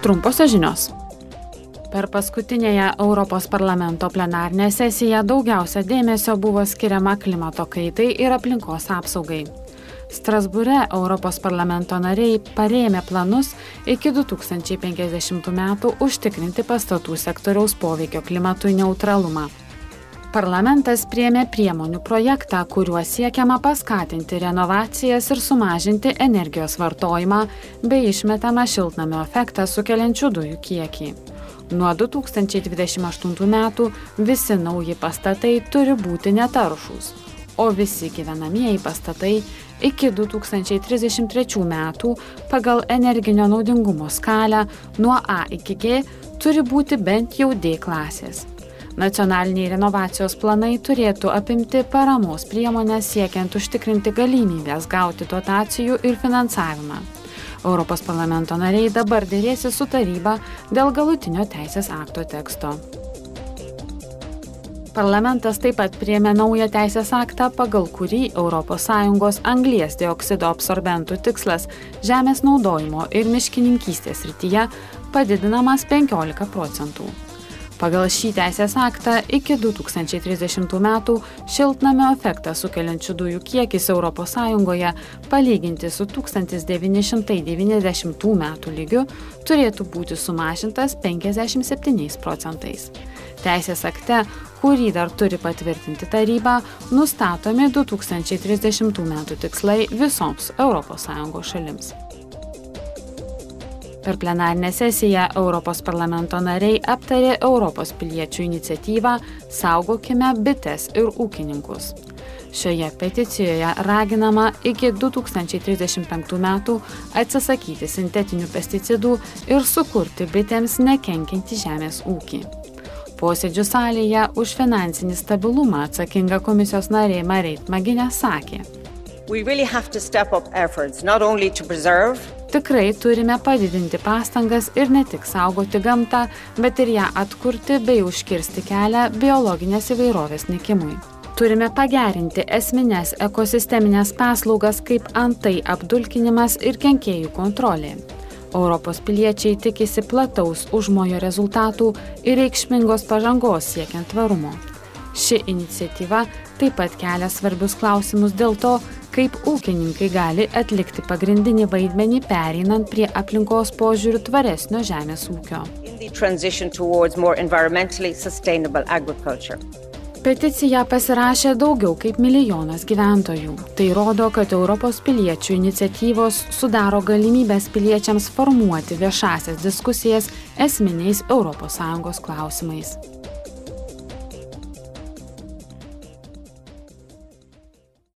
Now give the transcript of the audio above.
Trumposios žinios. Per paskutinėje Europos parlamento plenarnę sesiją daugiausia dėmesio buvo skiriama klimato kaitai ir aplinkos apsaugai. Strasbūre Europos parlamento nariai parėmė planus iki 2050 metų užtikrinti pastatų sektoriaus poveikio klimatui neutralumą. Parlamentas priemė priemonių projektą, kuriuo siekiama paskatinti renovacijas ir sumažinti energijos vartojimą bei išmetamą šiltnamio efektą sukeliančių dujų kiekį. Nuo 2028 metų visi nauji pastatai turi būti netaršūs, o visi gyvenamieji pastatai iki 2033 metų pagal energinio naudingumo skalę nuo A iki G turi būti bent jau D klasės. Nacionaliniai renovacijos planai turėtų apimti paramos priemonės siekiant užtikrinti galimybės gauti dotacijų ir finansavimą. Europos parlamento nariai dabar dėrėsi su taryba dėl galutinio teisės akto teksto. Parlamentas taip pat priėmė naują teisės aktą, pagal kurį ES anglies dioksido absorbentų tikslas žemės naudojimo ir miškininkystės rytyje padidinamas 15 procentų. Pagal šį teisės aktą iki 2030 metų šiltnamio efektą sukeliančių dujų kiekis ES palyginti su 1990 metų lygiu turėtų būti sumažintas 57 procentais. Teisės akte, kurį dar turi patvirtinti taryba, nustatomi 2030 metų tikslai visoms ES šalims. Per plenarinę sesiją Europos parlamento nariai aptarė Europos piliečių iniciatyvą Saugokime bites ir ūkininkus. Šioje peticijoje raginama iki 2035 metų atsisakyti sintetinių pesticidų ir sukurti bitėms nekenkinti žemės ūkį. Posėdžių salėje už finansinį stabilumą atsakinga komisijos narė Mareit Maginė sakė. Really efforts, preserve, Tikrai turime padidinti pastangas ir ne tik saugoti gamtą, bet ir ją atkurti bei užkirsti kelią biologinės įvairovės nikimui. Turime pagerinti esminės ekosisteminės paslaugas kaip antai apdulkinimas ir kenkėjų kontrolė. Europos piliečiai tikisi plataus užmojo rezultatų ir reikšmingos pažangos siekiant tvarumo. Ši iniciatyva taip pat kelia svarbius klausimus dėl to, kaip ūkininkai gali atlikti pagrindinį vaidmenį pereinant prie aplinkos požiūrių tvaresnio žemės ūkio. Peticiją pasirašė daugiau kaip milijonas gyventojų. Tai rodo, kad Europos piliečių iniciatyvos sudaro galimybės piliečiams formuoti viešasias diskusijas esminiais ES klausimais.